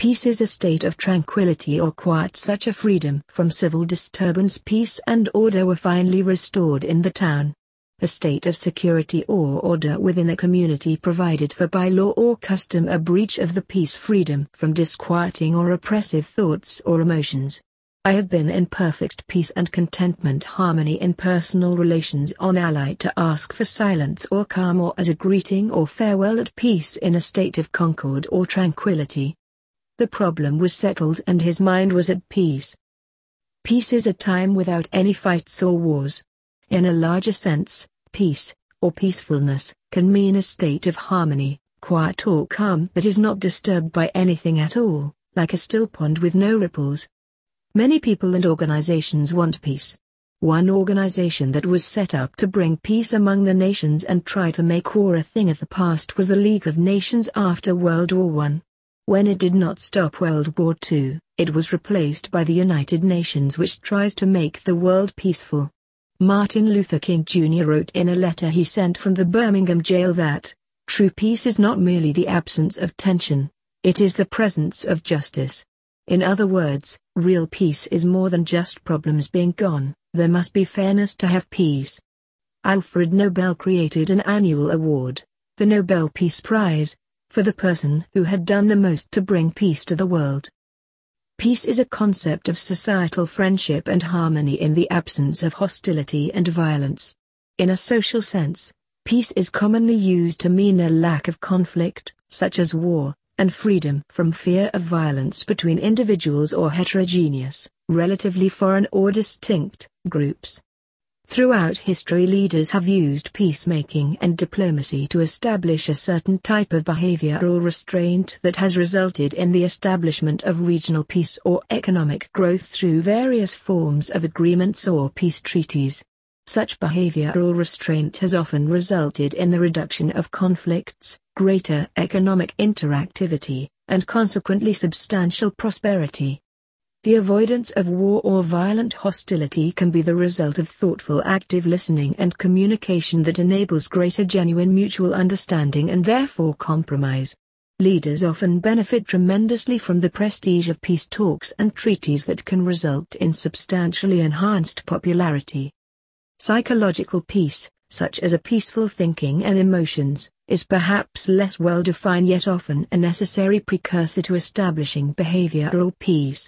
Peace is a state of tranquility or quiet such a freedom from civil disturbance peace and order were finally restored in the town. A state of security or order within a community provided for by law or custom a breach of the peace freedom from disquieting or oppressive thoughts or emotions. I have been in perfect peace and contentment harmony in personal relations on ally to ask for silence or calm or as a greeting or farewell at peace in a state of concord or tranquility. The problem was settled and his mind was at peace. Peace is a time without any fights or wars. In a larger sense, peace, or peacefulness, can mean a state of harmony, quiet or calm that is not disturbed by anything at all, like a still pond with no ripples. Many people and organizations want peace. One organization that was set up to bring peace among the nations and try to make war a thing of the past was the League of Nations after World War I. When it did not stop World War II, it was replaced by the United Nations which tries to make the world peaceful. Martin Luther King Jr. wrote in a letter he sent from the Birmingham jail that, true peace is not merely the absence of tension, it is the presence of justice. In other words, real peace is more than just problems being gone, there must be fairness to have peace. Alfred Nobel created an annual award, the Nobel Peace Prize, for the person who had done the most to bring peace to the world. Peace is a concept of societal friendship and harmony in the absence of hostility and violence. In a social sense, peace is commonly used to mean a lack of conflict, such as war, and freedom from fear of violence between individuals or heterogeneous, relatively foreign or distinct, groups. Throughout history leaders have used peacemaking and diplomacy to establish a certain type of behavioral restraint that has resulted in the establishment of regional peace or economic growth through various forms of agreements or peace treaties. Such behavioral restraint has often resulted in the reduction of conflicts, greater economic interactivity, and consequently substantial prosperity. The avoidance of war or violent hostility can be the result of thoughtful active listening and communication that enables greater genuine mutual understanding and therefore compromise. Leaders often benefit tremendously from the prestige of peace talks and treaties that can result in substantially enhanced popularity. Psychological peace, such as a peaceful thinking and emotions, is perhaps less well defined yet often a necessary precursor to establishing behavioral peace.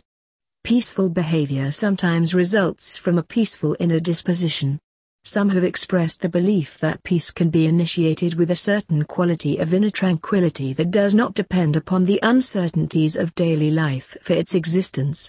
Peaceful behavior sometimes results from a peaceful inner disposition. Some have expressed the belief that peace can be initiated with a certain quality of inner tranquility that does not depend upon the uncertainties of daily life for its existence.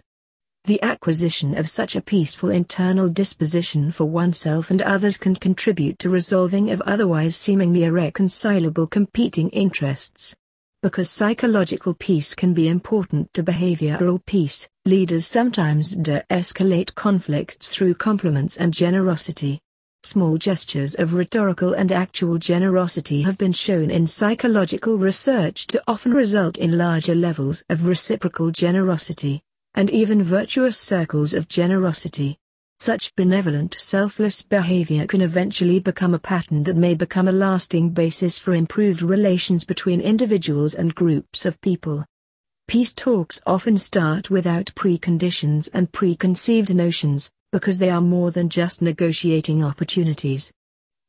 The acquisition of such a peaceful internal disposition for oneself and others can contribute to resolving of otherwise seemingly irreconcilable competing interests. Because psychological peace can be important to behavioral peace, leaders sometimes de-escalate conflicts through compliments and generosity. Small gestures of rhetorical and actual generosity have been shown in psychological research to often result in larger levels of reciprocal generosity, and even virtuous circles of generosity. Such benevolent selfless behavior can eventually become a pattern that may become a lasting basis for improved relations between individuals and groups of people. Peace talks often start without preconditions and preconceived notions, because they are more than just negotiating opportunities.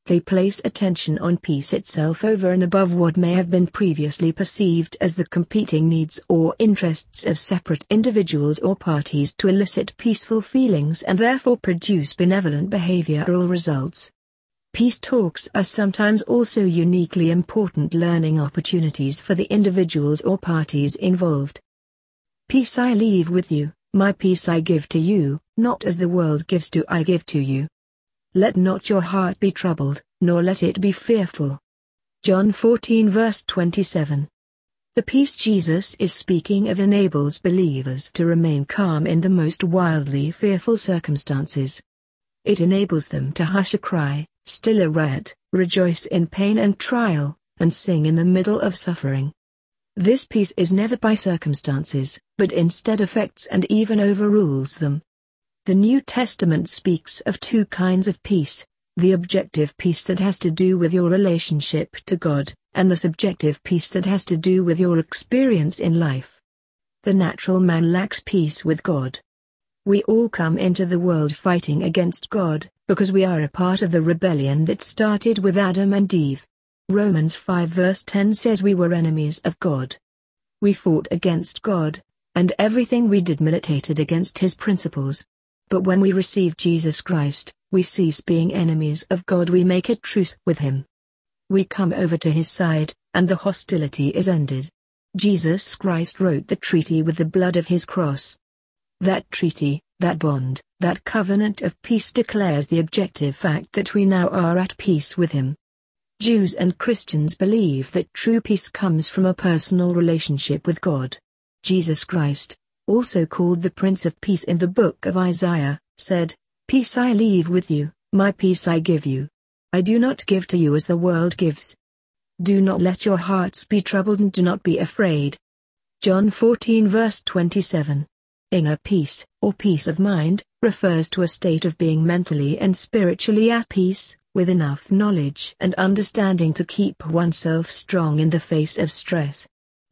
They place attention on peace itself over and above what may have been previously perceived as the competing needs or interests of separate individuals or parties to elicit peaceful feelings and therefore produce benevolent behavioral results. Peace talks are sometimes also uniquely important learning opportunities for the individuals or parties involved. Peace I leave with you, my peace I give to you, not as the world gives do I give to you. Let not your heart be troubled, nor let it be fearful. John 14 verse 27. The peace Jesus is speaking of enables believers to remain calm in the most wildly fearful circumstances. It enables them to hush a cry, still a riot, rejoice in pain and trial, and sing in the middle of suffering. This peace is never by circumstances, but instead affects and even overrules them. The New Testament speaks of two kinds of peace the objective peace that has to do with your relationship to God, and the subjective peace that has to do with your experience in life. the natural man lacks peace with God. We all come into the world fighting against God, because we are a part of the rebellion that started with Adam and Eve. Romans 5 verse 10 says we were enemies of God. We fought against God, and everything we did militated against his principles. But when we receive Jesus Christ, we cease being enemies of God we make a truce with him. We come over to his side, and the hostility is ended. Jesus Christ wrote the treaty with the blood of his cross. That treaty, that bond, that covenant of peace declares the objective fact that we now are at peace with Him. Jews and Christians believe that true peace comes from a personal relationship with God. Jesus Christ, also called the Prince of Peace in the book of Isaiah, said, Peace I leave with you, my peace I give you. I do not give to you as the world gives. Do not let your hearts be troubled and do not be afraid. John 14 verse 27 Inner peace, or peace of mind, refers to a state of being mentally and spiritually at peace, with enough knowledge and understanding to keep oneself strong in the face of stress.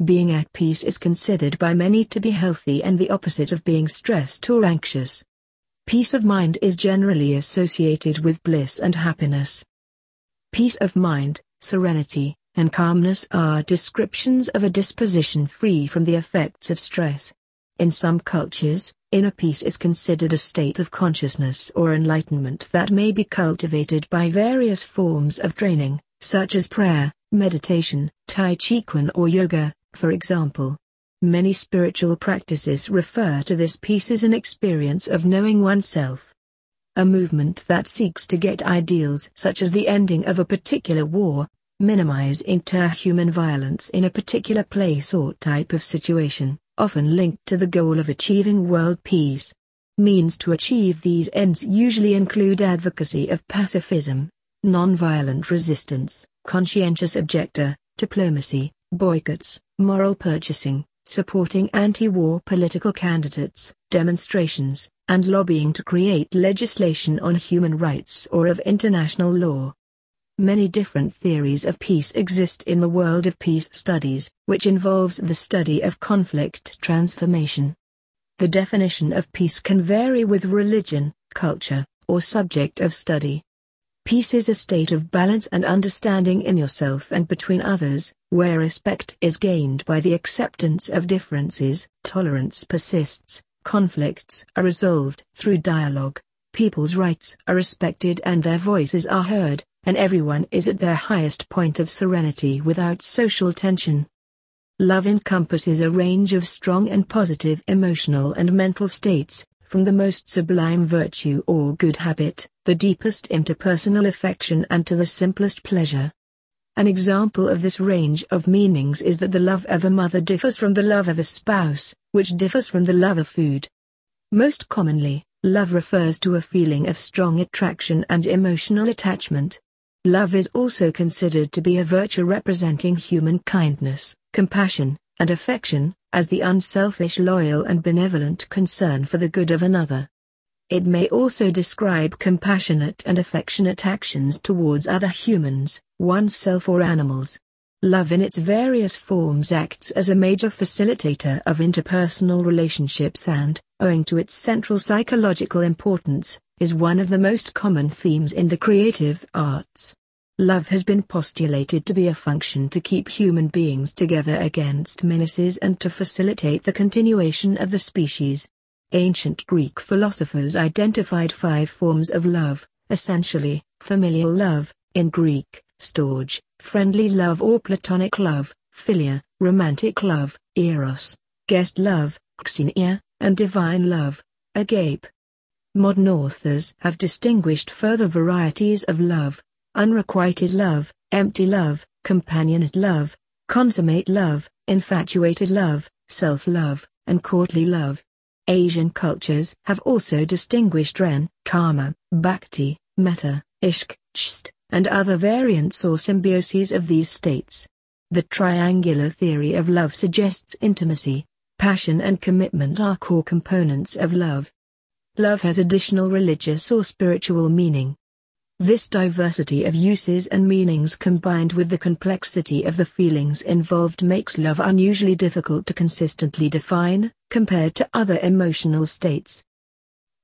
Being at peace is considered by many to be healthy and the opposite of being stressed or anxious. Peace of mind is generally associated with bliss and happiness. Peace of mind, serenity, and calmness are descriptions of a disposition free from the effects of stress. In some cultures, inner peace is considered a state of consciousness or enlightenment that may be cultivated by various forms of training, such as prayer, meditation, Tai Chi Chuan or yoga, for example. Many spiritual practices refer to this peace as an experience of knowing oneself. A movement that seeks to get ideals such as the ending of a particular war, minimize interhuman violence in a particular place or type of situation, often linked to the goal of achieving world peace. Means to achieve these ends usually include advocacy of pacifism, nonviolent resistance, conscientious objector, diplomacy, boycotts, moral purchasing, supporting anti-war political candidates, demonstrations, and lobbying to create legislation on human rights or of international law. Many different theories of peace exist in the world of peace studies, which involves the study of conflict transformation. The definition of peace can vary with religion, culture, or subject of study. Peace is a state of balance and understanding in yourself and between others, where respect is gained by the acceptance of differences, tolerance persists, conflicts are resolved through dialogue, people's rights are respected and their voices are heard, and everyone is at their highest point of serenity without social tension. Love encompasses a range of strong and positive emotional and mental states, from the most sublime virtue or good habit, the deepest interpersonal affection and to the simplest pleasure. An example of this range of meanings is that the love of a mother differs from the love of a spouse, which differs from the love of food. Most commonly, love refers to a feeling of strong attraction and emotional attachment, Love is also considered to be a virtue representing human kindness, compassion, and affection, as the unselfish loyal and benevolent concern for the good of another. It may also describe compassionate and affectionate actions towards other humans, oneself or animals. Love in its various forms acts as a major facilitator of interpersonal relationships and, owing to its central psychological importance, is one of the most common themes in the creative arts. Love has been postulated to be a function to keep human beings together against menaces and to facilitate the continuation of the species. Ancient Greek philosophers identified five forms of love, essentially, familial love, in Greek, storge, friendly love or platonic love, philia, romantic love, eros, guest love, xenia, and divine love, agape. Modern authors have distinguished further varieties of love, unrequited love, empty love, companionate love, consummate love, infatuated love, self-love, and courtly love. Asian cultures have also distinguished Ren, Kama, Bhakti, Metta, Ishq, Chesed, and other variants or symbioses of these states. The triangular theory of love suggests intimacy, passion and commitment are core components of love. Love has additional religious or spiritual meaning. This diversity of uses and meanings combined with the complexity of the feelings involved makes love unusually difficult to consistently define, compared to other emotional states.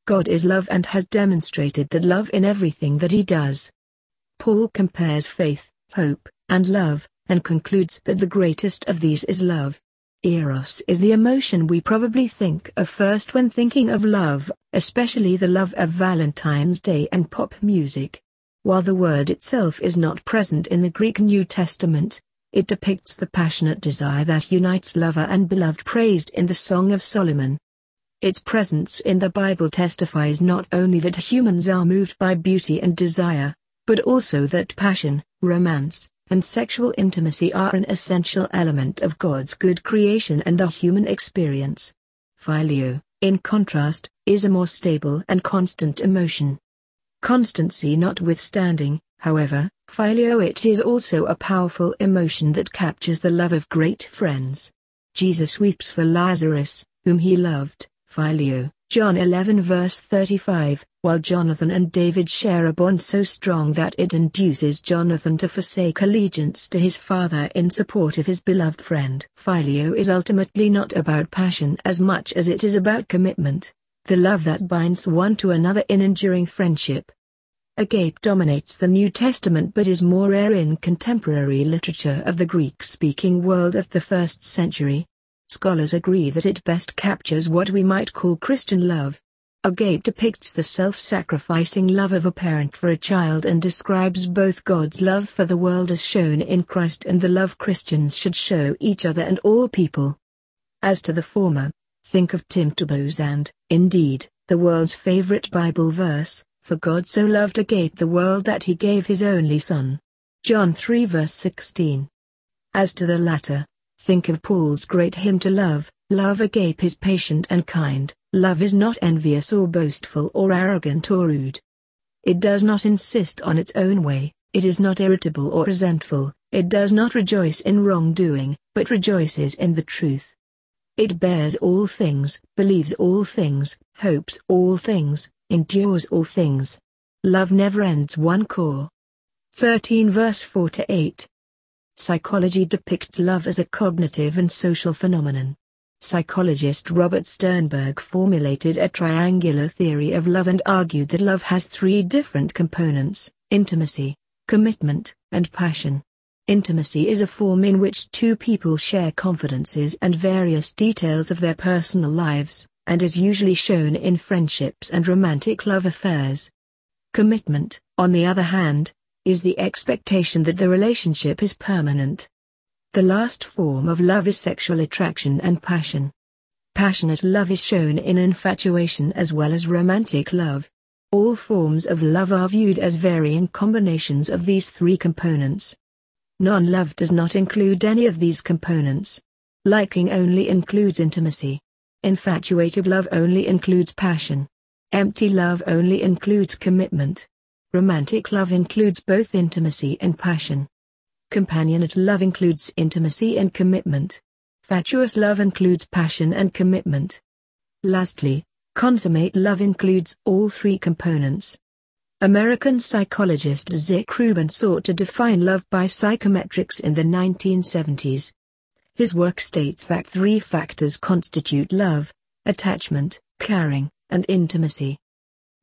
God is love and has demonstrated that love in everything that he does. Paul compares faith, hope, and love, and concludes that the greatest of these is love. Eros is the emotion we probably think of first when thinking of love, especially the love of Valentine's Day and pop music. While the word itself is not present in the Greek New Testament, it depicts the passionate desire that unites lover and beloved praised in the Song of Solomon. Its presence in the Bible testifies not only that humans are moved by beauty and desire, but also that passion, romance, and sexual intimacy are an essential element of God's good creation and the human experience. Phileo, in contrast, is a more stable and constant emotion. Constancy notwithstanding, however, phileo it is also a powerful emotion that captures the love of great friends. Jesus weeps for Lazarus, whom he loved, phileo, John 11 verse 35, while Jonathan and David share a bond so strong that it induces Jonathan to forsake allegiance to his father in support of his beloved friend. Phileo is ultimately not about passion as much as it is about commitment the love that binds one to another in enduring friendship. Agape dominates the New Testament but is more rare in contemporary literature of the Greek-speaking world of the first century. Scholars agree that it best captures what we might call Christian love. Agape depicts the self-sacrificing love of a parent for a child and describes both God's love for the world as shown in Christ and the love Christians should show each other and all people. As to the former, Think of Tim Tebow's and, indeed, the world's favorite Bible verse, For God so loved agape the world that he gave his only Son. John 3 verse 16. As to the latter, think of Paul's great hymn to love, Love agape is patient and kind, love is not envious or boastful or arrogant or rude. It does not insist on its own way, it is not irritable or resentful, it does not rejoice in wrongdoing, but rejoices in the truth. It bears all things, believes all things, hopes all things, endures all things. Love never ends 1 Cor. 13 verse 4 to 8. Psychology depicts love as a cognitive and social phenomenon. Psychologist Robert Sternberg formulated a triangular theory of love and argued that love has three different components intimacy, commitment, and passion. Intimacy is a form in which two people share confidences and various details of their personal lives, and is usually shown in friendships and romantic love affairs. Commitment, on the other hand, is the expectation that the relationship is permanent. The last form of love is sexual attraction and passion. Passionate love is shown in infatuation as well as romantic love. All forms of love are viewed as varying combinations of these three components. Non-love does not include any of these components. Liking only includes intimacy. Infatuated love only includes passion. Empty love only includes commitment. Romantic love includes both intimacy and passion. Companionate love includes intimacy and commitment. Fatuous love includes passion and commitment. Lastly, consummate love includes all three components. American psychologist Zick Rubin sought to define love by psychometrics in the 1970s. His work states that three factors constitute love attachment, caring, and intimacy.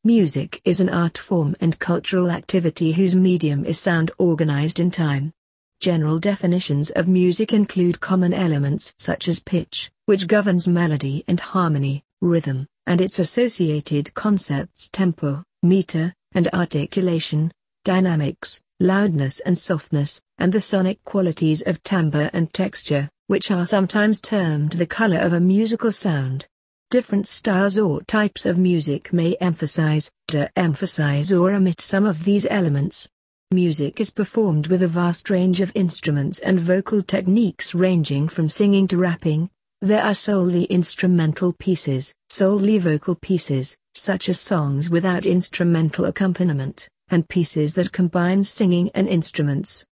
Music is an art form and cultural activity whose medium is sound organized in time. General definitions of music include common elements such as pitch, which governs melody and harmony, rhythm, and its associated concepts tempo, meter, and articulation, dynamics, loudness and softness, and the sonic qualities of timbre and texture, which are sometimes termed the color of a musical sound. Different styles or types of music may emphasize, de-emphasize or omit some of these elements. Music is performed with a vast range of instruments and vocal techniques ranging from singing to rapping. There are solely instrumental pieces, solely vocal pieces, such as songs without instrumental accompaniment, and pieces that combine singing and instruments.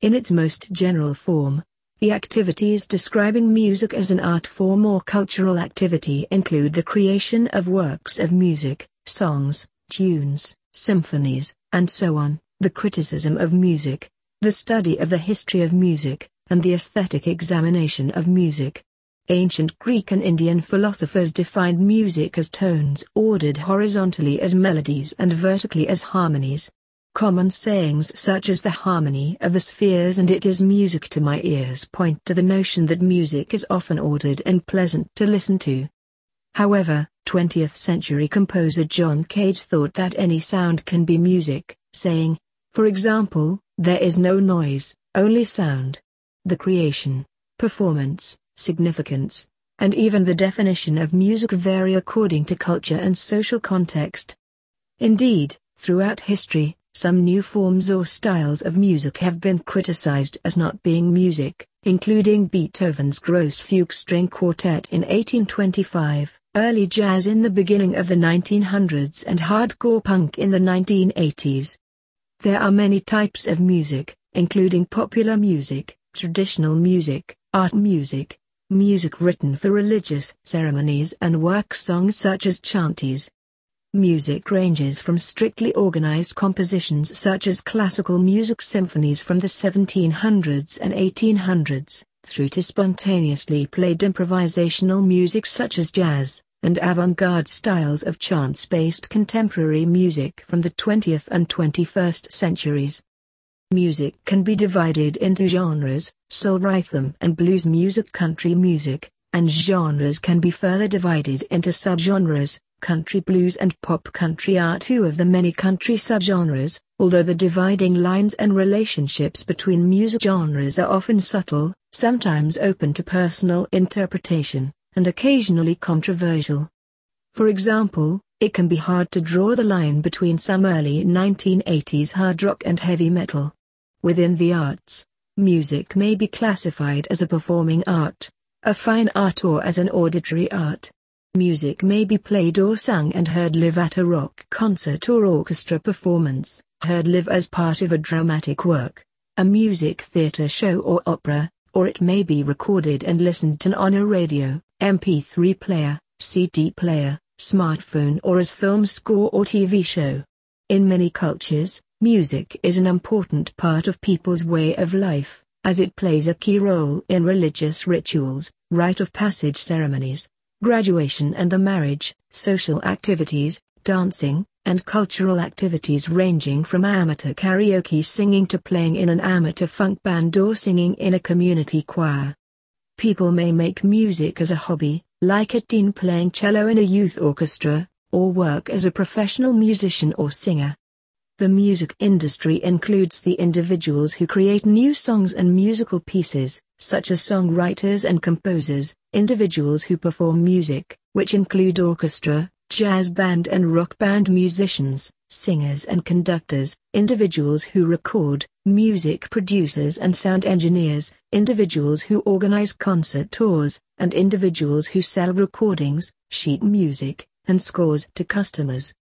In its most general form, the activities describing music as an art form or cultural activity include the creation of works of music, songs, tunes, symphonies, and so on, the criticism of music, the study of the history of music, and the aesthetic examination of music. Ancient Greek and Indian philosophers defined music as tones ordered horizontally as melodies and vertically as harmonies. Common sayings such as the harmony of the spheres and it is music to my ears point to the notion that music is often ordered and pleasant to listen to. However, 20th century composer John Cage thought that any sound can be music, saying, for example, there is no noise, only sound. The creation, performance, significance, and even the definition of music vary according to culture and social context. Indeed, throughout history, some new forms or styles of music have been criticized as not being music, including Beethoven's Grosse Fuge String Quartet in 1825, early jazz in the beginning of the 1900s and hardcore punk in the 1980s. There are many types of music, including popular music, traditional music, art music, music written for religious ceremonies and work songs such as chanties. Music ranges from strictly organized compositions such as classical music symphonies from the 1700s and 1800s, through to spontaneously played improvisational music such as jazz, and avant-garde styles of chance-based contemporary music from the 20th and 21st centuries. Music can be divided into genres, soul rhythm and blues music country music, and genres can be further divided into subgenres, country blues and pop country are two of the many country subgenres, although the dividing lines and relationships between music genres are often subtle, sometimes open to personal interpretation, and occasionally controversial. For example, it can be hard to draw the line between some early 1980s hard rock and heavy metal. Within the arts, music may be classified as a performing art, a fine art or as an auditory art. Music may be played or sung and heard live at a rock concert or orchestra performance, heard live as part of a dramatic work, a music theater show or opera, or it may be recorded and listened to on a radio, MP3 player, CD player, smartphone or as film score or TV show. In many cultures, Music is an important part of people's way of life, as it plays a key role in religious rituals, rite of passage ceremonies, graduation and the marriage, social activities, dancing, and cultural activities ranging from amateur karaoke singing to playing in an amateur funk band or singing in a community choir. People may make music as a hobby, like a teen playing cello in a youth orchestra, or work as a professional musician or singer. The music industry includes the individuals who create new songs and musical pieces, such as songwriters and composers, individuals who perform music, which include orchestra, jazz band and rock band musicians, singers and conductors, individuals who record, music producers and sound engineers, individuals who organize concert tours, and individuals who sell recordings, sheet music, and scores to customers.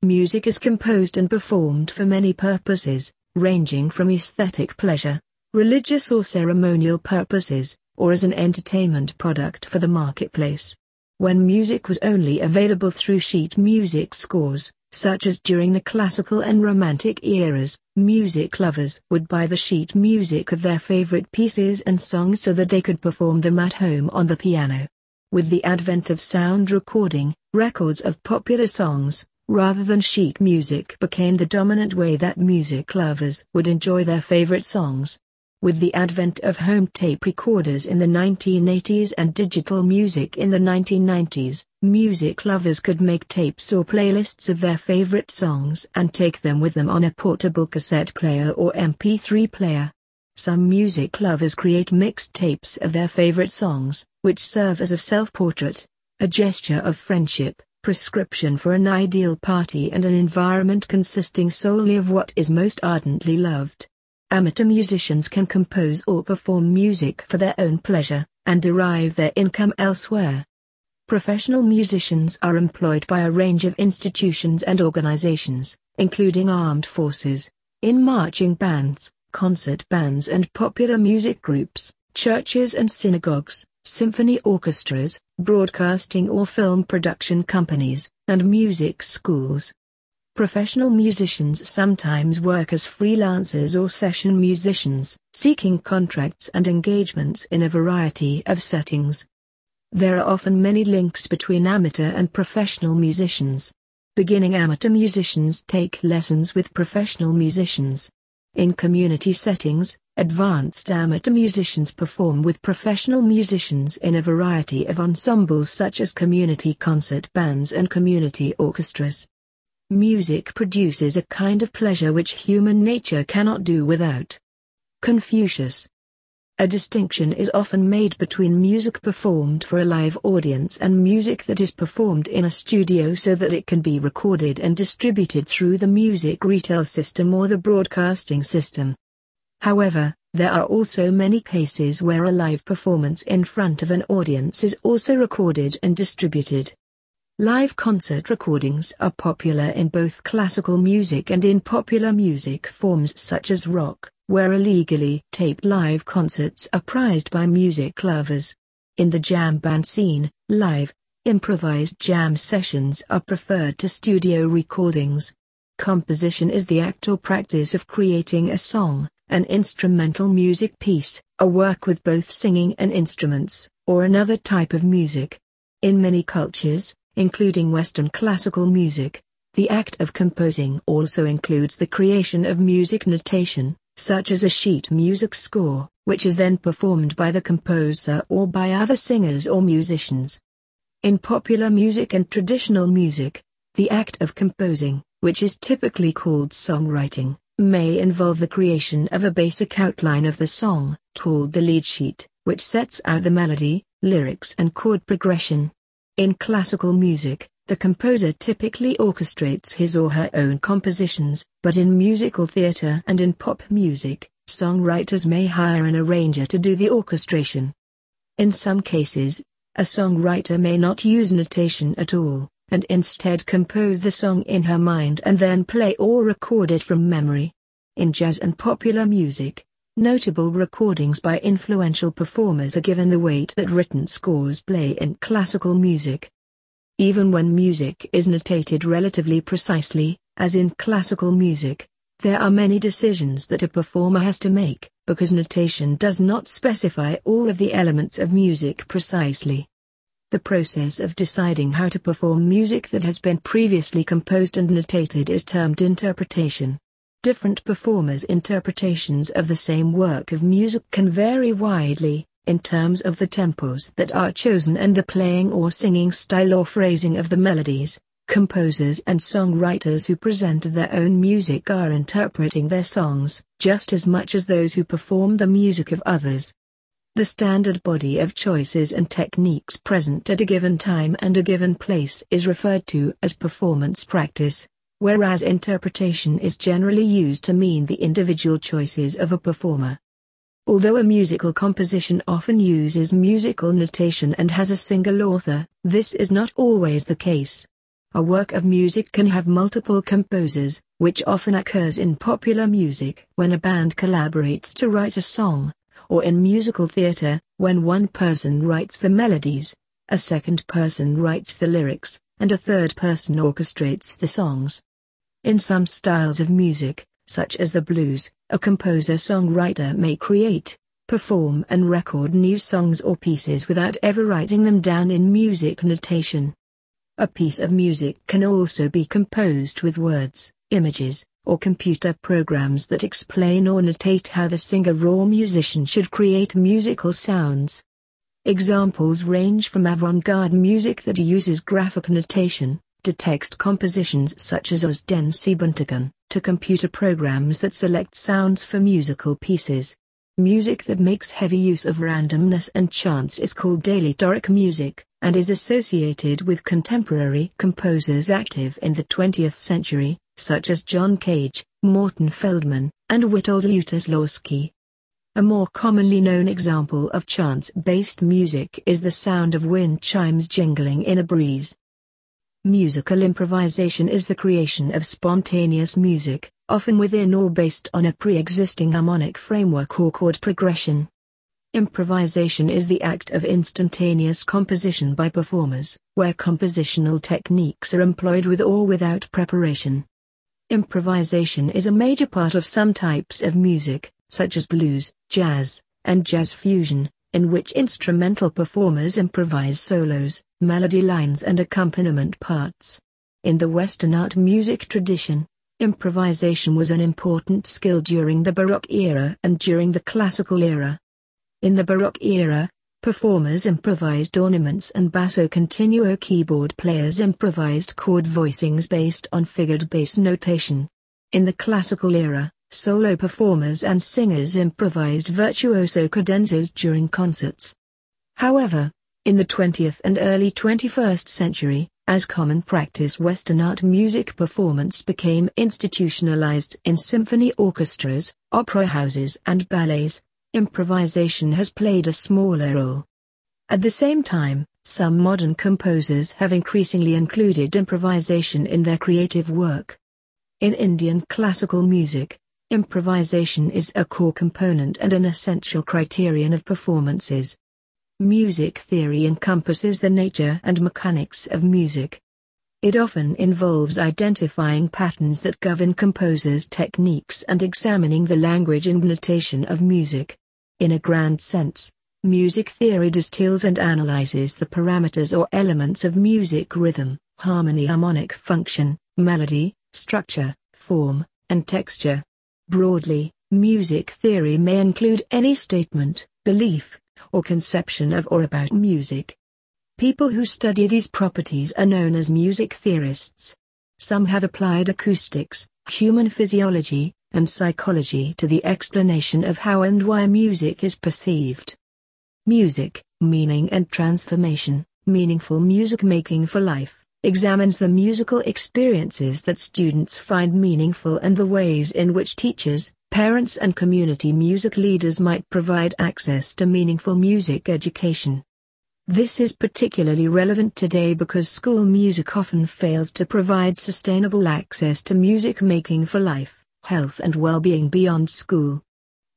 Music is composed and performed for many purposes, ranging from aesthetic pleasure, religious or ceremonial purposes, or as an entertainment product for the marketplace. When music was only available through sheet music scores, such as during the classical and romantic eras, music lovers would buy the sheet music of their favorite pieces and songs so that they could perform them at home on the piano. With the advent of sound recording, records of popular songs, rather than sheet music became the dominant way that music lovers would enjoy their favorite songs. With the advent of home tape recorders in the 1980s and digital music in the 1990s, music lovers could make tapes or playlists of their favorite songs and take them with them on a portable cassette player or MP3 player. Some music lovers create mixed tapes of their favorite songs, which serve as a self-portrait, a gesture of friendship, prescription for an ideal party and an environment consisting solely of what is most ardently loved. Amateur musicians can compose or perform music for their own pleasure, and derive their income elsewhere. Professional musicians are employed by a range of institutions and organizations, including armed forces, in marching bands, concert bands and popular music groups, churches and synagogues, symphony orchestras, broadcasting or film production companies, and music schools. Professional musicians sometimes work as freelancers or session musicians, seeking contracts and engagements in a variety of settings. There are often many links between amateur and professional musicians. Beginning amateur musicians take lessons with professional musicians. In community settings, advanced amateur musicians perform with professional musicians in a variety of ensembles such as community concert bands and community orchestras. Music produces a kind of pleasure which human nature cannot do without. Confucius. A distinction is often made between music performed for a live audience and music that is performed in a studio so that it can be recorded and distributed through the music retail system or the broadcasting system. However, there are also many cases where a live performance in front of an audience is also recorded and distributed. Live concert recordings are popular in both classical music and in popular music forms such as rock, where illegally taped live concerts are prized by music lovers. In the jam band scene, live, improvised jam sessions are preferred to studio recordings. Composition is the act or practice of creating a song, an instrumental music piece, a work with both singing and instruments, or another type of music. In many cultures, including Western classical music. The act of composing also includes the creation of music notation, such as a sheet music score, which is then performed by the composer or by other singers or musicians. In popular music and traditional music, the act of composing, which is typically called songwriting, may involve the creation of a basic outline of the song, called the lead sheet, which sets out the melody, lyrics and chord progression. In classical music, the composer typically orchestrates his or her own compositions, but in musical theater and in pop music, songwriters may hire an arranger to do the orchestration. In some cases, a songwriter may not use notation at all, and instead compose the song in her mind and then play or record it from memory. In jazz and popular music, Notable recordings by influential performers are given the weight that written scores play in classical music. Even when music is notated relatively precisely, as in classical music, there are many decisions that a performer has to make, because notation does not specify all of the elements of music precisely. The process of deciding how to perform music that has been previously composed and notated is termed interpretation. Different performers' interpretations of the same work of music can vary widely, in terms of the tempos that are chosen and the playing or singing style or phrasing of the melodies. Composers and songwriters who present their own music are interpreting their songs, just as much as those who perform the music of others. The standard body of choices and techniques present at a given time and a given place is referred to as performance practice whereas interpretation is generally used to mean the individual choices of a performer. Although a musical composition often uses musical notation and has a single author, this is not always the case. A work of music can have multiple composers, which often occurs in popular music when a band collaborates to write a song, or in musical theater, when one person writes the melodies, a second person writes the lyrics, and a third person orchestrates the songs. In some styles of music, such as the blues, a composer-songwriter may create, perform and record new songs or pieces without ever writing them down in music notation. A piece of music can also be composed with words, images, or computer programs that explain or notate how the singer or musician should create musical sounds. Examples range from avant-garde music that uses graphic notation, to text compositions such as Aus den to computer programs that select sounds for musical pieces. Music that makes heavy use of randomness and chance is called aleatoric music, and is associated with contemporary composers active in the 20th century, such as John Cage, Morton Feldman, and Witold Lutosławski. A more commonly known example of chance-based music is the sound of wind chimes jingling in a breeze. Musical improvisation is the creation of spontaneous music, often within or based on a pre-existing harmonic framework or chord progression. Improvisation is the act of instantaneous composition by performers, where compositional techniques are employed with or without preparation. Improvisation is a major part of some types of music, such as blues, jazz, and jazz fusion, in which instrumental performers improvise solos, melody lines and accompaniment parts. In the Western art music tradition, improvisation was an important skill during the Baroque era and during the Classical era. In the Baroque era, performers improvised ornaments and basso continuo keyboard players improvised chord voicings based on figured bass notation. In the Classical era, solo performers and singers improvised virtuoso cadenzas during concerts. However, in the 20th and early 21st century, as common practice Western art music performance became institutionalized in symphony orchestras, opera houses and ballets, improvisation has played a smaller role. At the same time, some modern composers have increasingly included improvisation in their creative work. In Indian classical music, improvisation is a core component and an essential criterion of performances. Music theory encompasses the nature and mechanics of music. It often involves identifying patterns that govern composers' techniques and examining the language and notation of music. In a grand sense, music theory distills and analyzes the parameters or elements of music rhythm, harmony harmonic function, melody, structure, form, and texture. Broadly, music theory may include any statement, belief, or conception of or about music. People who study these properties are known as music theorists. Some have applied acoustics, human physiology, and psychology to the explanation of how and why music is perceived. Music, Meaning and Transformation, Meaningful Music Making for Life, examines the musical experiences that students find meaningful and the ways in which teachers, parents and community music leaders might provide access to meaningful music education. This is particularly relevant today because school music often fails to provide sustainable access to music making for life, health and well-being beyond school.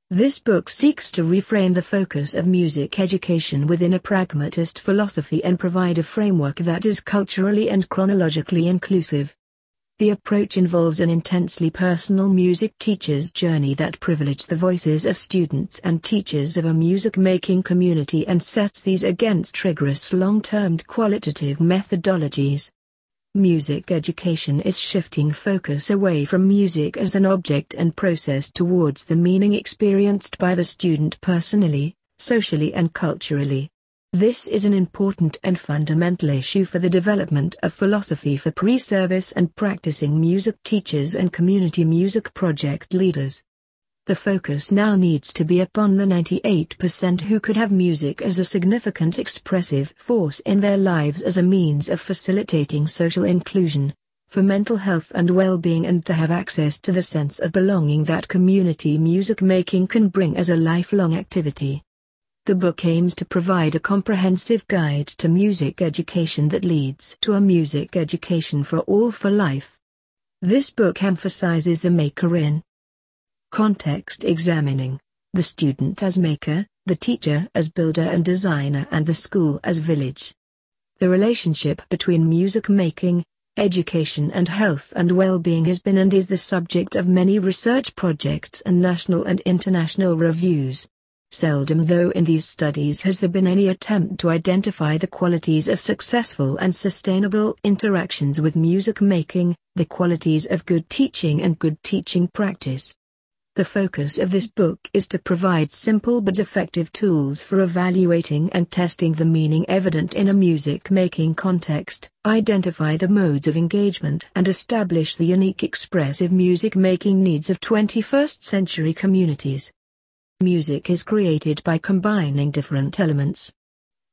This book seeks to reframe the focus of music education within a pragmatist philosophy and provide a framework that is culturally and chronologically inclusive. The approach involves an intensely personal music teacher's journey that privileges the voices of students and teachers of a music-making community and sets these against rigorous long-term qualitative methodologies. Music education is shifting focus away from music as an object and process towards the meaning experienced by the student personally, socially and culturally. This is an important and fundamental issue for the development of philosophy for pre-service and practicing music teachers and community music project leaders. The focus now needs to be upon the 98% who could have music as a significant expressive force in their lives as a means of facilitating social inclusion, for mental health and well-being and to have access to the sense of belonging that community music making can bring as a lifelong activity. The book aims to provide a comprehensive guide to music education that leads to a music education for all for life. This book emphasizes the maker in context examining the student as maker, the teacher as builder and designer and the school as village. The relationship between music making, education and health and well-being has been and is the subject of many research projects and national and international reviews. Seldom though in these studies has there been any attempt to identify the qualities of successful and sustainable interactions with music making, the qualities of good teaching and good teaching practice. The focus of this book is to provide simple but effective tools for evaluating and testing the meaning evident in a music making context, identify the modes of engagement and establish the unique expressive music making needs of 21st century communities. Music is created by combining different elements.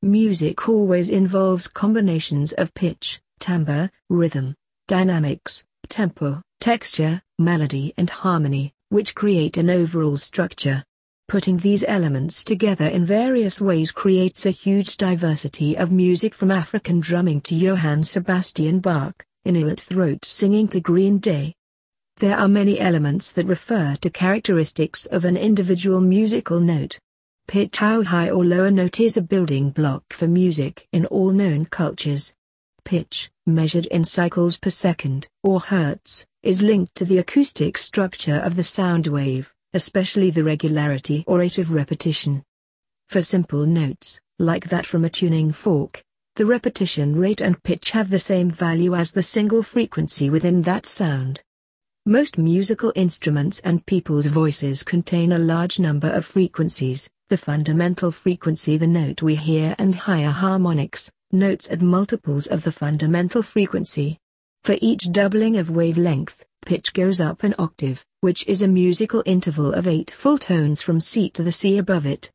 Music always involves combinations of pitch, timbre, rhythm, dynamics, tempo, texture, melody and harmony, which create an overall structure. Putting these elements together in various ways creates a huge diversity of music from African drumming to Johann Sebastian Bach, Inuit throat singing to Green Day, there are many elements that refer to characteristics of an individual musical note. Pitch how high or low a note is a building block for music in all known cultures. Pitch, measured in cycles per second or hertz, is linked to the acoustic structure of the sound wave, especially the regularity or rate of repetition. For simple notes, like that from a tuning fork, the repetition rate and pitch have the same value as the single frequency within that sound. Most musical instruments and people's voices contain a large number of frequencies, the fundamental frequency the note we hear and higher harmonics, notes at multiples of the fundamental frequency. For each doubling of wavelength, pitch goes up an octave, which is a musical interval of eight full tones from C to the C above it.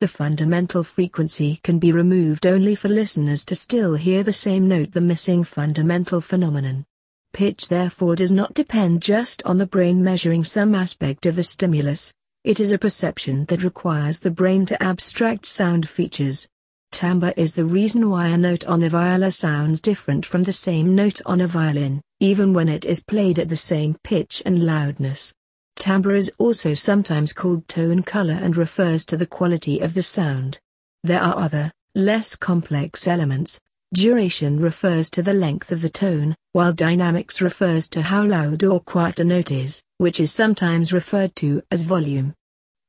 The fundamental frequency can be removed only for listeners to still hear the same note the missing fundamental phenomenon. Pitch therefore does not depend just on the brain measuring some aspect of the stimulus, it is a perception that requires the brain to abstract sound features. Timbre is the reason why a note on a viola sounds different from the same note on a violin, even when it is played at the same pitch and loudness. Timbre is also sometimes called tone color and refers to the quality of the sound. There are other, less complex elements. Duration refers to the length of the tone, while dynamics refers to how loud or quiet a note is, which is sometimes referred to as volume.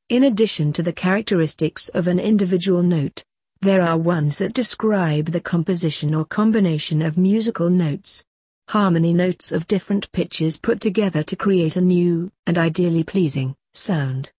In addition to the characteristics of an individual note, there are ones that describe the composition or combination of musical notes harmony notes of different pitches put together to create a new, and ideally pleasing, sound.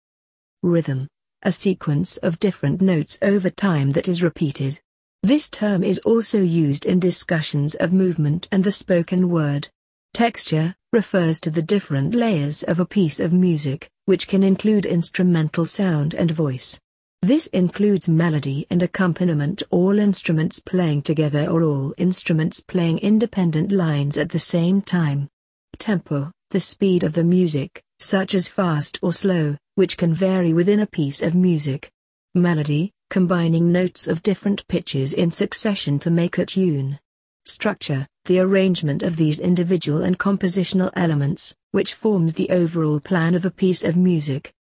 Rhythm. A sequence of different notes over time that is repeated. This term is also used in discussions of movement and the spoken word. Texture refers to the different layers of a piece of music, which can include instrumental sound and voice. This includes melody and accompaniment all instruments playing together or all instruments playing independent lines at the same time. Tempo, the speed of the music, such as fast or slow, which can vary within a piece of music. Melody, combining notes of different pitches in succession to make a tune. Structure, the arrangement of these individual and compositional elements, which forms the overall plan of a piece of music.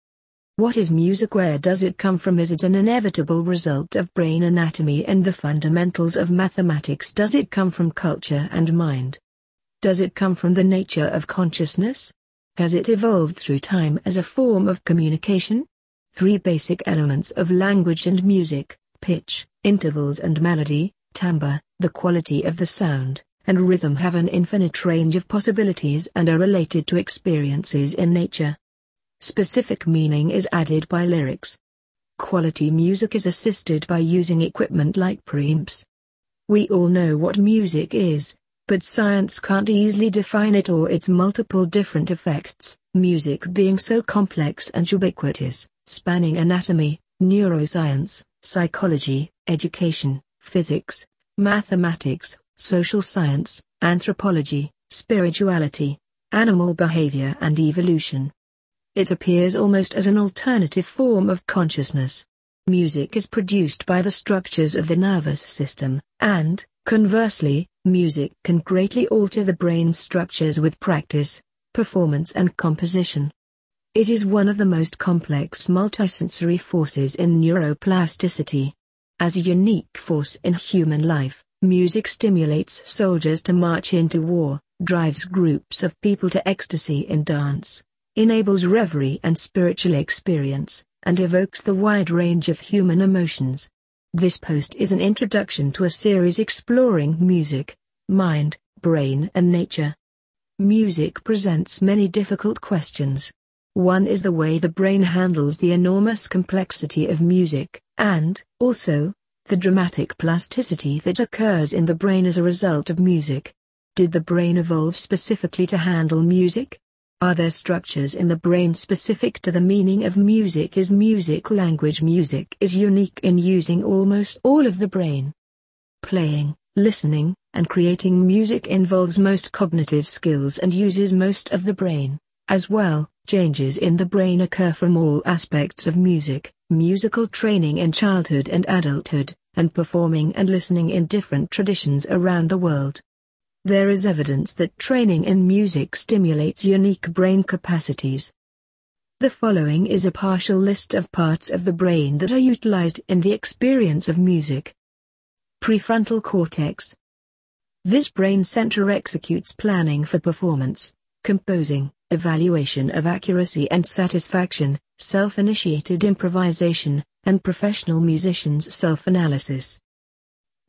What is music? Where does it come from? Is it an inevitable result of brain anatomy and the fundamentals of mathematics? Does it come from culture and mind? Does it come from the nature of consciousness? Has it evolved through time as a form of communication? Three basic elements of language and music pitch, intervals and melody, timbre, the quality of the sound, and rhythm have an infinite range of possibilities and are related to experiences in nature. Specific meaning is added by lyrics. Quality music is assisted by using equipment like preamps. We all know what music is, but science can't easily define it or its multiple different effects, music being so complex and ubiquitous, spanning anatomy, neuroscience, psychology, education, physics, mathematics, social science, anthropology, spirituality, animal behavior and evolution. It appears almost as an alternative form of consciousness. Music is produced by the structures of the nervous system, and, conversely, music can greatly alter the brain's structures with practice, performance and composition. It is one of the most complex multisensory forces in neuroplasticity. As a unique force in human life, music stimulates soldiers to march into war, drives groups of people to ecstasy in dance, enables reverie and spiritual experience, and evokes the wide range of human emotions. This post is an introduction to a series exploring music, mind, brain and nature. Music presents many difficult questions. One is the way the brain handles the enormous complexity of music, and, also, the dramatic plasticity that occurs in the brain as a result of music. Did the brain evolve specifically to handle music? Are there structures in the brain specific to the meaning of music? Is music language? Music is unique in using almost all of the brain. Playing, listening, and creating music involves most cognitive skills and uses most of the brain. As well, changes in the brain occur from all aspects of music, musical training in childhood and adulthood, and performing and listening in different traditions around the world. There is evidence that training in music stimulates unique brain capacities. The following is a partial list of parts of the brain that are utilized in the experience of music. Prefrontal cortex. This brain center executes planning for performance, composing, evaluation of accuracy and satisfaction, self-initiated improvisation, and professional musicians' self-analysis.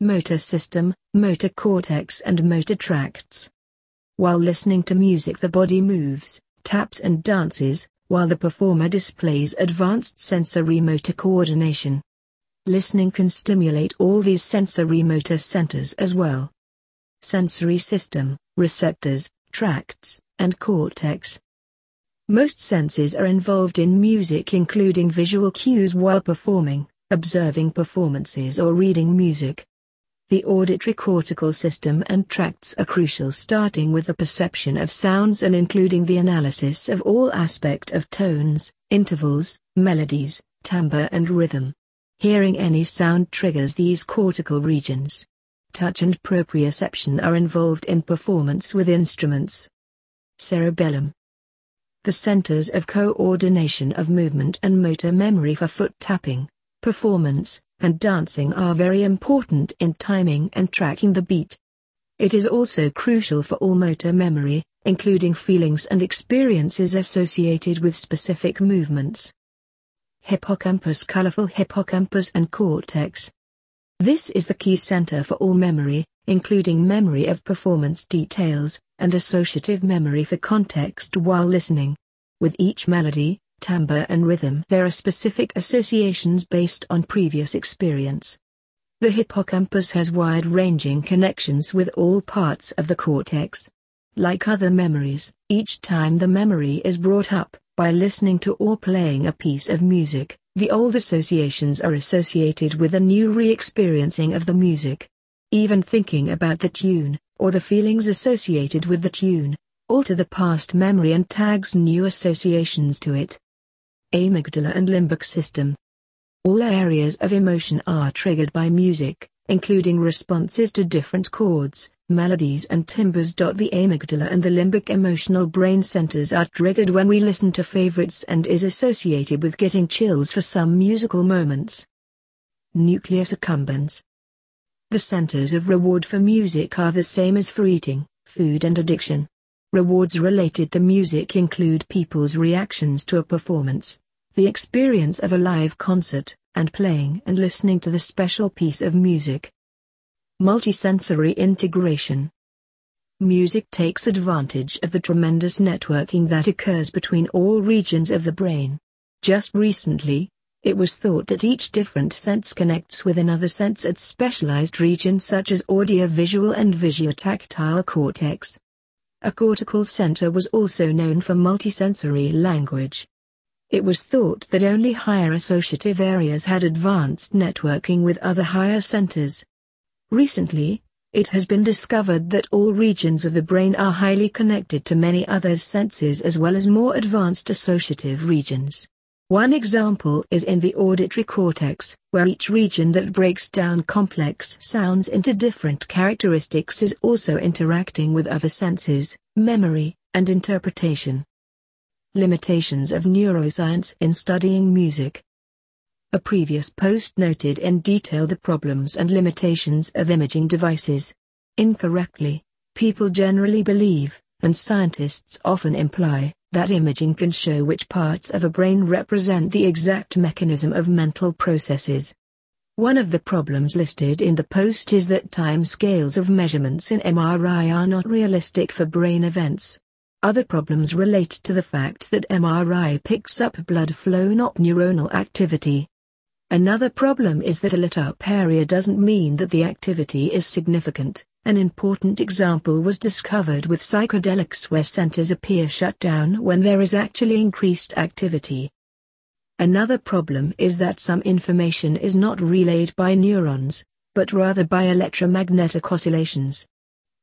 Motor system, motor cortex and motor tracts. While listening to music the body moves, taps and dances, while the performer displays advanced sensory motor coordination. Listening can stimulate all these sensory motor centers as well. Sensory system, receptors, tracts, and cortex. Most senses are involved in music including visual cues while performing, observing performances or reading music. The auditory cortical system and tracts are crucial starting with the perception of sounds and including the analysis of all aspect of tones, intervals, melodies, timbre and rhythm. Hearing any sound triggers these cortical regions. Touch and proprioception are involved in performance with instruments. Cerebellum the centers of coordination of movement and motor memory for foot tapping, performance, and dancing are very important in timing and tracking the beat. It is also crucial for all motor memory, including feelings and experiences associated with specific movements. Hippocampus Colorful hippocampus and cortex. This is the key center for all memory, including memory of performance details, and associative memory for context while listening. With each melody, timbre and rhythm there are specific associations based on previous experience. The hippocampus has wide-ranging connections with all parts of the cortex. Like other memories, each time the memory is brought up, by listening to or playing a piece of music, the old associations are associated with a new re-experiencing of the music. Even thinking about the tune, or the feelings associated with the tune, alter the past memory and tags new associations to it. Amygdala and limbic system. All areas of emotion are triggered by music, including responses to different chords, melodies and timbres. The amygdala and the limbic emotional brain centers are triggered when we listen to favorites and is associated with getting chills for some musical moments. Nucleus accumbens. The centers of reward for music are the same as for eating, food and addiction. Rewards related to music include people's reactions to a performance, the experience of a live concert, and playing and listening to the special piece of music. Multisensory integration. Music takes advantage of the tremendous networking that occurs between all regions of the brain. Just recently, it was thought that each different sense connects with another sense at specialized regions such as audio-visual and visuotactile cortex. A cortical center was also known for multisensory language. It was thought that only higher associative areas had advanced networking with other higher centers. Recently, it has been discovered that all regions of the brain are highly connected to many other senses as well as more advanced associative regions. One example is in the auditory cortex, where each region that breaks down complex sounds into different characteristics is also interacting with other senses, memory, and interpretation. Limitations of neuroscience in studying music. A previous post noted in detail the problems and limitations of imaging devices. Incorrectly, people generally believe, and scientists often imply, that imaging can show which parts of a brain represent the exact mechanism of mental processes. One of the problems listed in the post is that time scales of measurements in MRI are not realistic for brain events. Other problems relate to the fact that MRI picks up blood flow not neuronal activity. Another problem is that a lit up area doesn't mean that the activity is significant. An important example was discovered with psychedelics where centers appear shut down when there is actually increased activity. Another problem is that some information is not relayed by neurons, but rather by electromagnetic oscillations.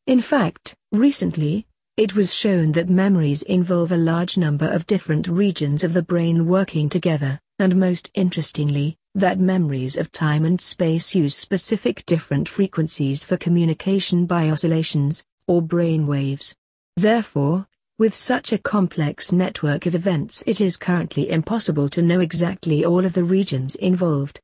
In fact, recently, it was shown that memories involve a large number of different regions of the brain working together, and most interestingly, that memories of time and space use specific different frequencies for communication by oscillations, or brain waves. Therefore, with such a complex network of events it is currently impossible to know exactly all of the regions involved.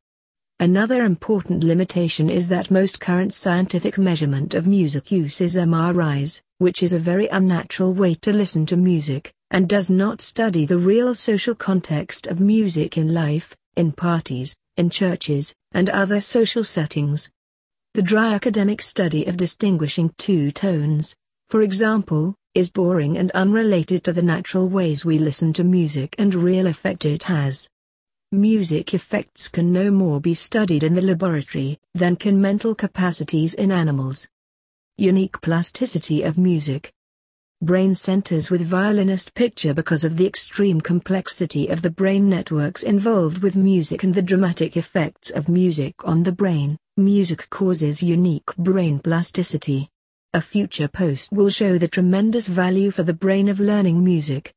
Another important limitation is that most current scientific measurement of music uses MRIs, which is a very unnatural way to listen to music, and does not study the real social context of music in life, in parties, in churches, and other social settings. The dry academic study of distinguishing two tones, for example, is boring and unrelated to the natural ways we listen to music and real effect it has. Music effects can no more be studied in the laboratory than can mental capacities in animals. Unique plasticity of music. Brain centers with violinist picture because of the extreme complexity of the brain networks involved with music and the dramatic effects of music on the brain. Music causes unique brain plasticity. A future post will show the tremendous value for the brain of learning music.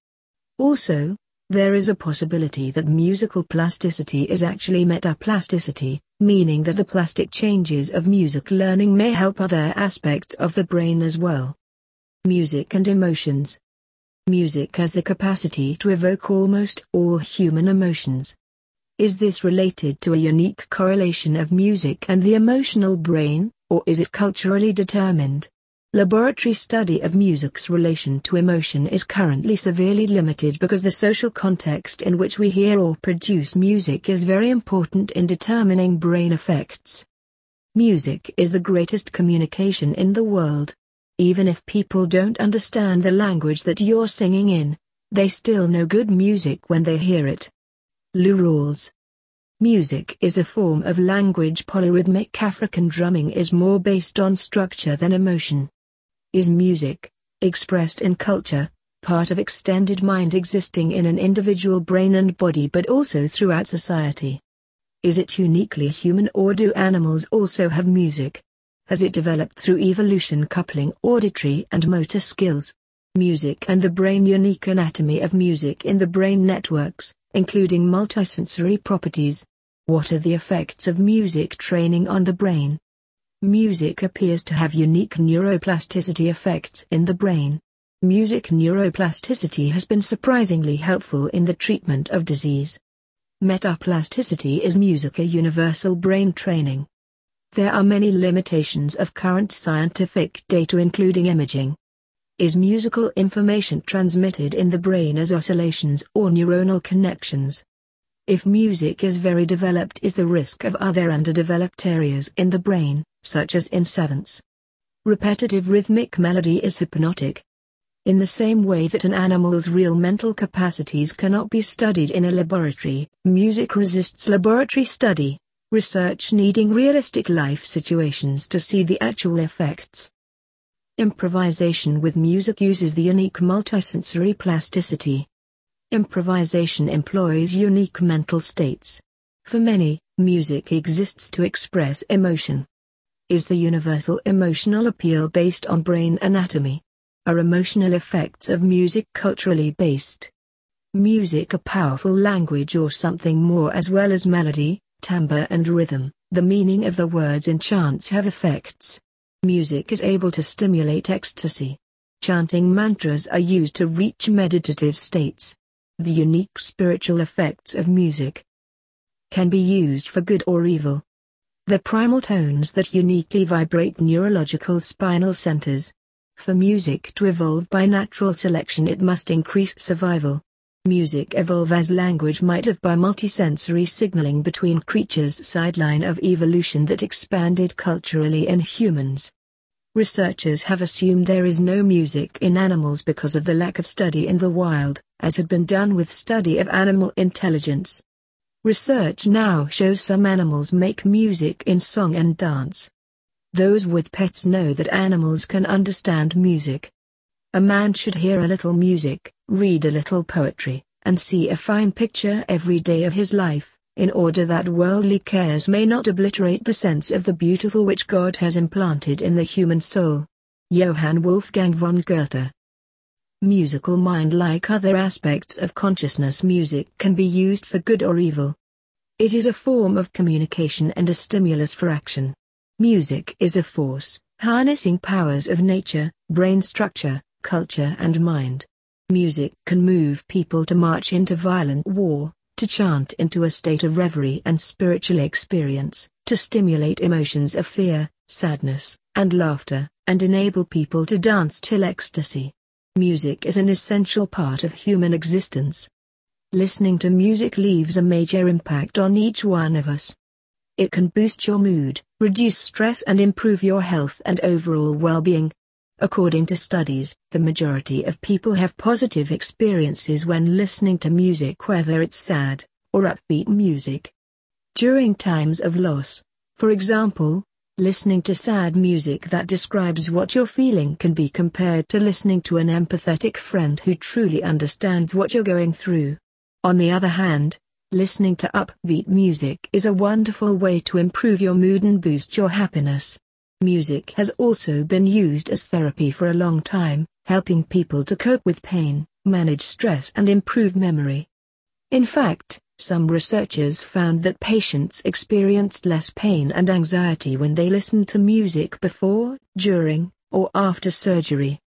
Also, there is a possibility that musical plasticity is actually metaplasticity, meaning that the plastic changes of music learning may help other aspects of the brain as well. Music and emotions. Music has the capacity to evoke almost all human emotions. Is this related to a unique correlation of music and the emotional brain, or is it culturally determined? Laboratory study of music's relation to emotion is currently severely limited because the social context in which we hear or produce music is very important in determining brain effects. Music is the greatest communication in the world. Even if people don't understand the language that you're singing in, they still know good music when they hear it. Lou Rawls Music is a form of language polyrhythmic African drumming is more based on structure than emotion is music, expressed in culture, part of extended mind existing in an individual brain and body but also throughout society. Is it uniquely human or do animals also have music? Has it developed through evolution coupling auditory and motor skills? Music and the brain unique anatomy of music in the brain networks, including multisensory properties. What are the effects of music training on the brain? Music appears to have unique neuroplasticity effects in the brain. Music neuroplasticity has been surprisingly helpful in the treatment of disease. Metaplasticity is music a universal brain training. There are many limitations of current scientific data including imaging. Is musical information transmitted in the brain as oscillations or neuronal connections? If music is very developed is the risk of other underdeveloped areas in the brain, such as in savants. Repetitive rhythmic melody is hypnotic. In the same way that an animal's real mental capacities cannot be studied in a laboratory, music resists laboratory study, research needing realistic life situations to see the actual effects. Improvisation with music uses the unique multisensory plasticity. Improvisation employs unique mental states. For many, music exists to express emotion is the universal emotional appeal based on brain anatomy. Are emotional effects of music culturally based? Music a powerful language or something more as well as melody, timbre and rhythm, the meaning of the words in chants have effects. Music is able to stimulate ecstasy. Chanting mantras are used to reach meditative states. The unique spiritual effects of music can be used for good or evil. The primal tones that uniquely vibrate neurological spinal centers. For music to evolve by natural selection it must increase survival. Music evolve as language might have by multisensory signaling between creatures sideline of evolution that expanded culturally in humans. Researchers have assumed there is no music in animals because of the lack of study in the wild, as had been done with study of animal intelligence. Research now shows some animals make music in song and dance. Those with pets know that animals can understand music. A man should hear a little music, read a little poetry, and see a fine picture every day of his life, in order that worldly cares may not obliterate the sense of the beautiful which God has implanted in the human soul. Johann Wolfgang von Goethe musical mind like other aspects of consciousness music can be used for good or evil. It is a form of communication and a stimulus for action. Music is a force, harnessing powers of nature, brain structure, culture and mind. Music can move people to march into violent war, to chant into a state of reverie and spiritual experience, to stimulate emotions of fear, sadness, and laughter, and enable people to dance till ecstasy. Music is an essential part of human existence. Listening to music leaves a major impact on each one of us. It can boost your mood, reduce stress and improve your health and overall well-being. According to studies, the majority of people have positive experiences when listening to music whether it's sad, or upbeat music. During times of loss, for example, listening to sad music that describes what you're feeling can be compared to listening to an empathetic friend who truly understands what you're going through. On the other hand, listening to upbeat music is a wonderful way to improve your mood and boost your happiness. Music has also been used as therapy for a long time, helping people to cope with pain, manage stress and improve memory. In fact, some researchers found that patients experienced less pain and anxiety when they listened to music before, during, or after surgery.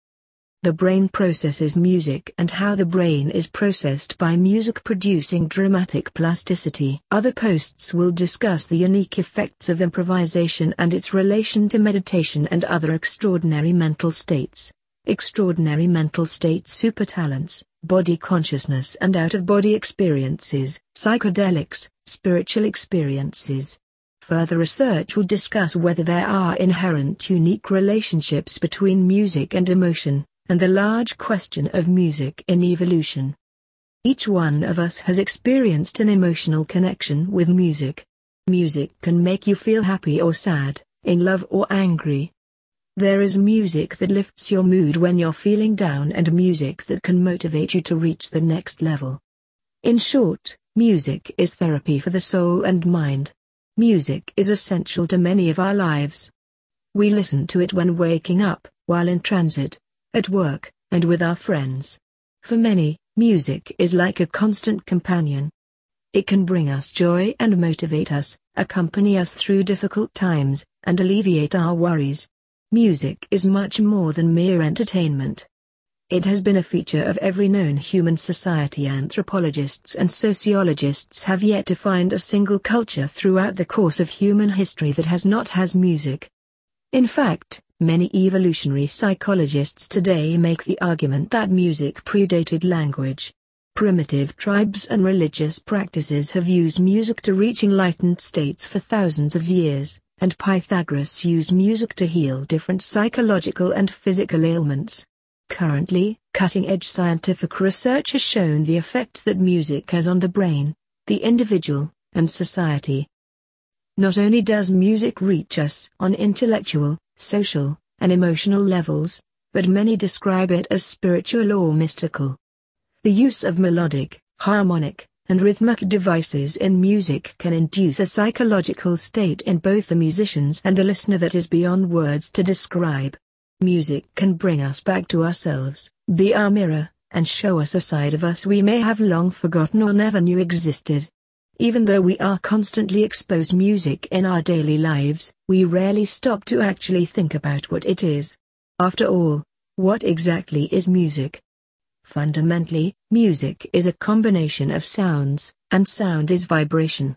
The brain processes music and how the brain is processed by music producing dramatic plasticity. Other posts will discuss the unique effects of improvisation and its relation to meditation and other extraordinary mental states. Extraordinary mental states super talents, body consciousness and out-of-body experiences, psychedelics, spiritual experiences. Further research will discuss whether there are inherent unique relationships between music and emotion and the large question of music in evolution. Each one of us has experienced an emotional connection with music. Music can make you feel happy or sad, in love or angry. There is music that lifts your mood when you're feeling down and music that can motivate you to reach the next level. In short, music is therapy for the soul and mind. Music is essential to many of our lives. We listen to it when waking up, while in transit, at work, and with our friends. For many, music is like a constant companion. It can bring us joy and motivate us, accompany us through difficult times, and alleviate our worries. Music is much more than mere entertainment. It has been a feature of every known human society. Anthropologists and sociologists have yet to find a single culture throughout the course of human history that has not has music. In fact, Many evolutionary psychologists today make the argument that music predated language. Primitive tribes and religious practices have used music to reach enlightened states for thousands of years, and Pythagoras used music to heal different psychological and physical ailments. Currently, cutting-edge scientific research has shown the effect that music has on the brain, the individual, and society. Not only does music reach us on intellectual, social, and emotional levels, but many describe it as spiritual or mystical. The use of melodic, harmonic, and rhythmic devices in music can induce a psychological state in both the musicians and the listener that is beyond words to describe. Music can bring us back to ourselves, be our mirror, and show us a side of us we may have long forgotten or never knew existed. Even though we are constantly exposed to music in our daily lives, we rarely stop to actually think about what it is. After all, what exactly is music? Fundamentally, music is a combination of sounds, and sound is vibration.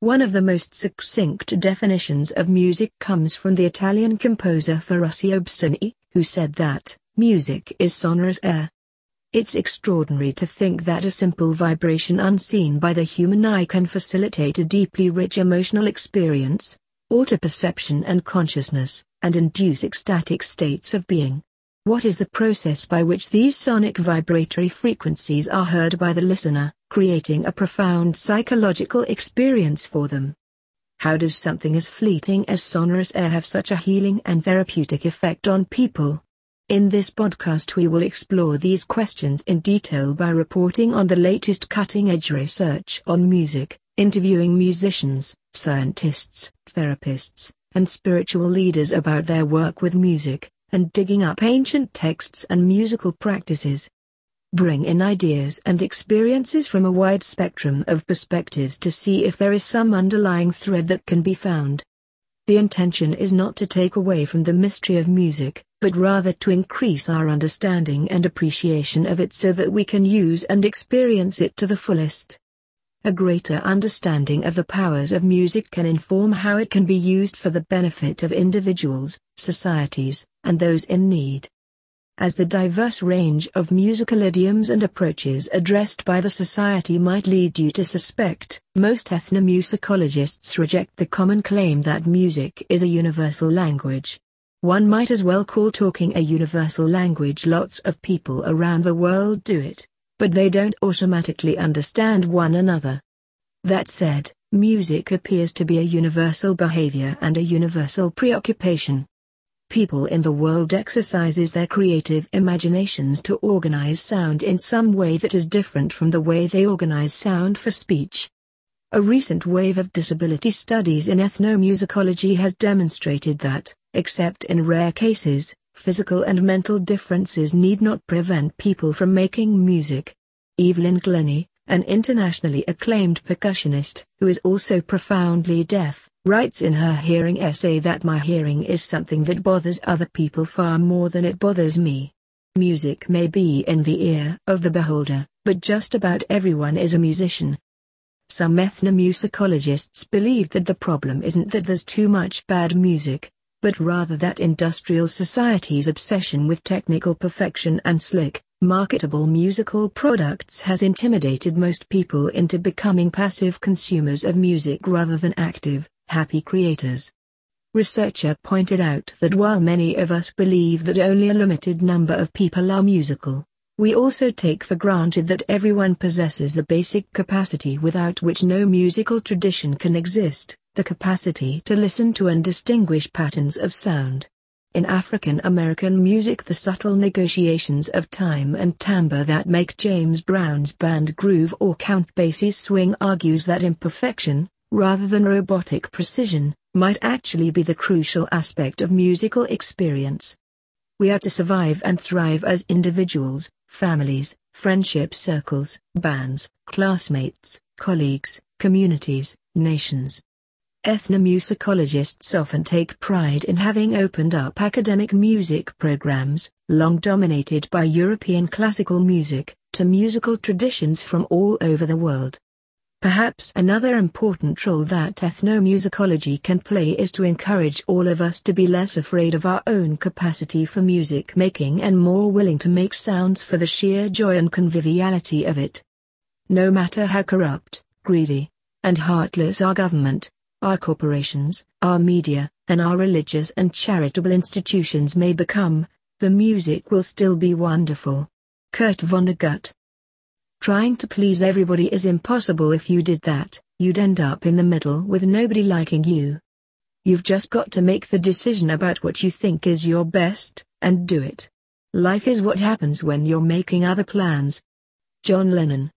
One of the most succinct definitions of music comes from the Italian composer Ferruccio Busoni, who said that, music is sonorous air. It's extraordinary to think that a simple vibration unseen by the human eye can facilitate a deeply rich emotional experience, alter perception and consciousness, and induce ecstatic states of being. What is the process by which these sonic vibratory frequencies are heard by the listener, creating a profound psychological experience for them? How does something as fleeting as sonorous air have such a healing and therapeutic effect on people? In this podcast we will explore these questions in detail by reporting on the latest cutting-edge research on music, interviewing musicians, scientists, therapists, and spiritual leaders about their work with music, and digging up ancient texts and musical practices. Bring in ideas and experiences from a wide spectrum of perspectives to see if there is some underlying thread that can be found. The intention is not to take away from the mystery of music, but rather to increase our understanding and appreciation of it so that we can use and experience it to the fullest. a greater understanding of the powers of music can inform how it can be used for the benefit of individuals, societies, and those in need. As the diverse range of musical idioms and approaches addressed by the society might lead you to suspect, most ethnomusicologists reject the common claim that music is a universal language. One might as well call talking a universal language lots of people around the world do it but they don't automatically understand one another. That said, music appears to be a universal behavior and a universal preoccupation. People in the world exercises their creative imaginations to organize sound in some way that is different from the way they organize sound for speech. A recent wave of disability studies in ethnomusicology has demonstrated that, except in rare cases, physical and mental differences need not prevent people from making music. Evelyn Glennie, an internationally acclaimed percussionist, who is also profoundly deaf, writes in her hearing essay that my hearing is something that bothers other people far more than it bothers me. Music may be in the ear of the beholder, but just about everyone is a musician. Some ethnomusicologists believe that the problem isn't that there's too much bad music, but rather that industrial society's obsession with technical perfection and slick, marketable musical products has intimidated most people into becoming passive consumers of music rather than active, happy creators. Researcher pointed out that while many of us believe that only a limited number of people are musical, we also take for granted that everyone possesses the basic capacity without which no musical tradition can exist the capacity to listen to and distinguish patterns of sound. In African American music the subtle negotiations of time and timbre that make James Brown's band groove or Count Basie's swing argues that imperfection, rather than robotic precision, might actually be the crucial aspect of musical experience. We are to survive and thrive as individuals, families, friendship circles, bands, classmates, colleagues, communities, nations. Ethnomusicologists often take pride in having opened up academic music programs, long dominated by European classical music, to musical traditions from all over the world. Perhaps another important role that ethnomusicology can play is to encourage all of us to be less afraid of our own capacity for music making and more willing to make sounds for the sheer joy and conviviality of it. No matter how corrupt, greedy, and heartless our government, our corporations, our media, and our religious and charitable institutions may become, the music will still be wonderful. Kurt Vonnegut. Trying to please everybody is impossible if you did that, you'd end up in the middle with nobody liking you. You've just got to make the decision about what you think is your best, and do it. Life is what happens when you're making other plans. John Lennon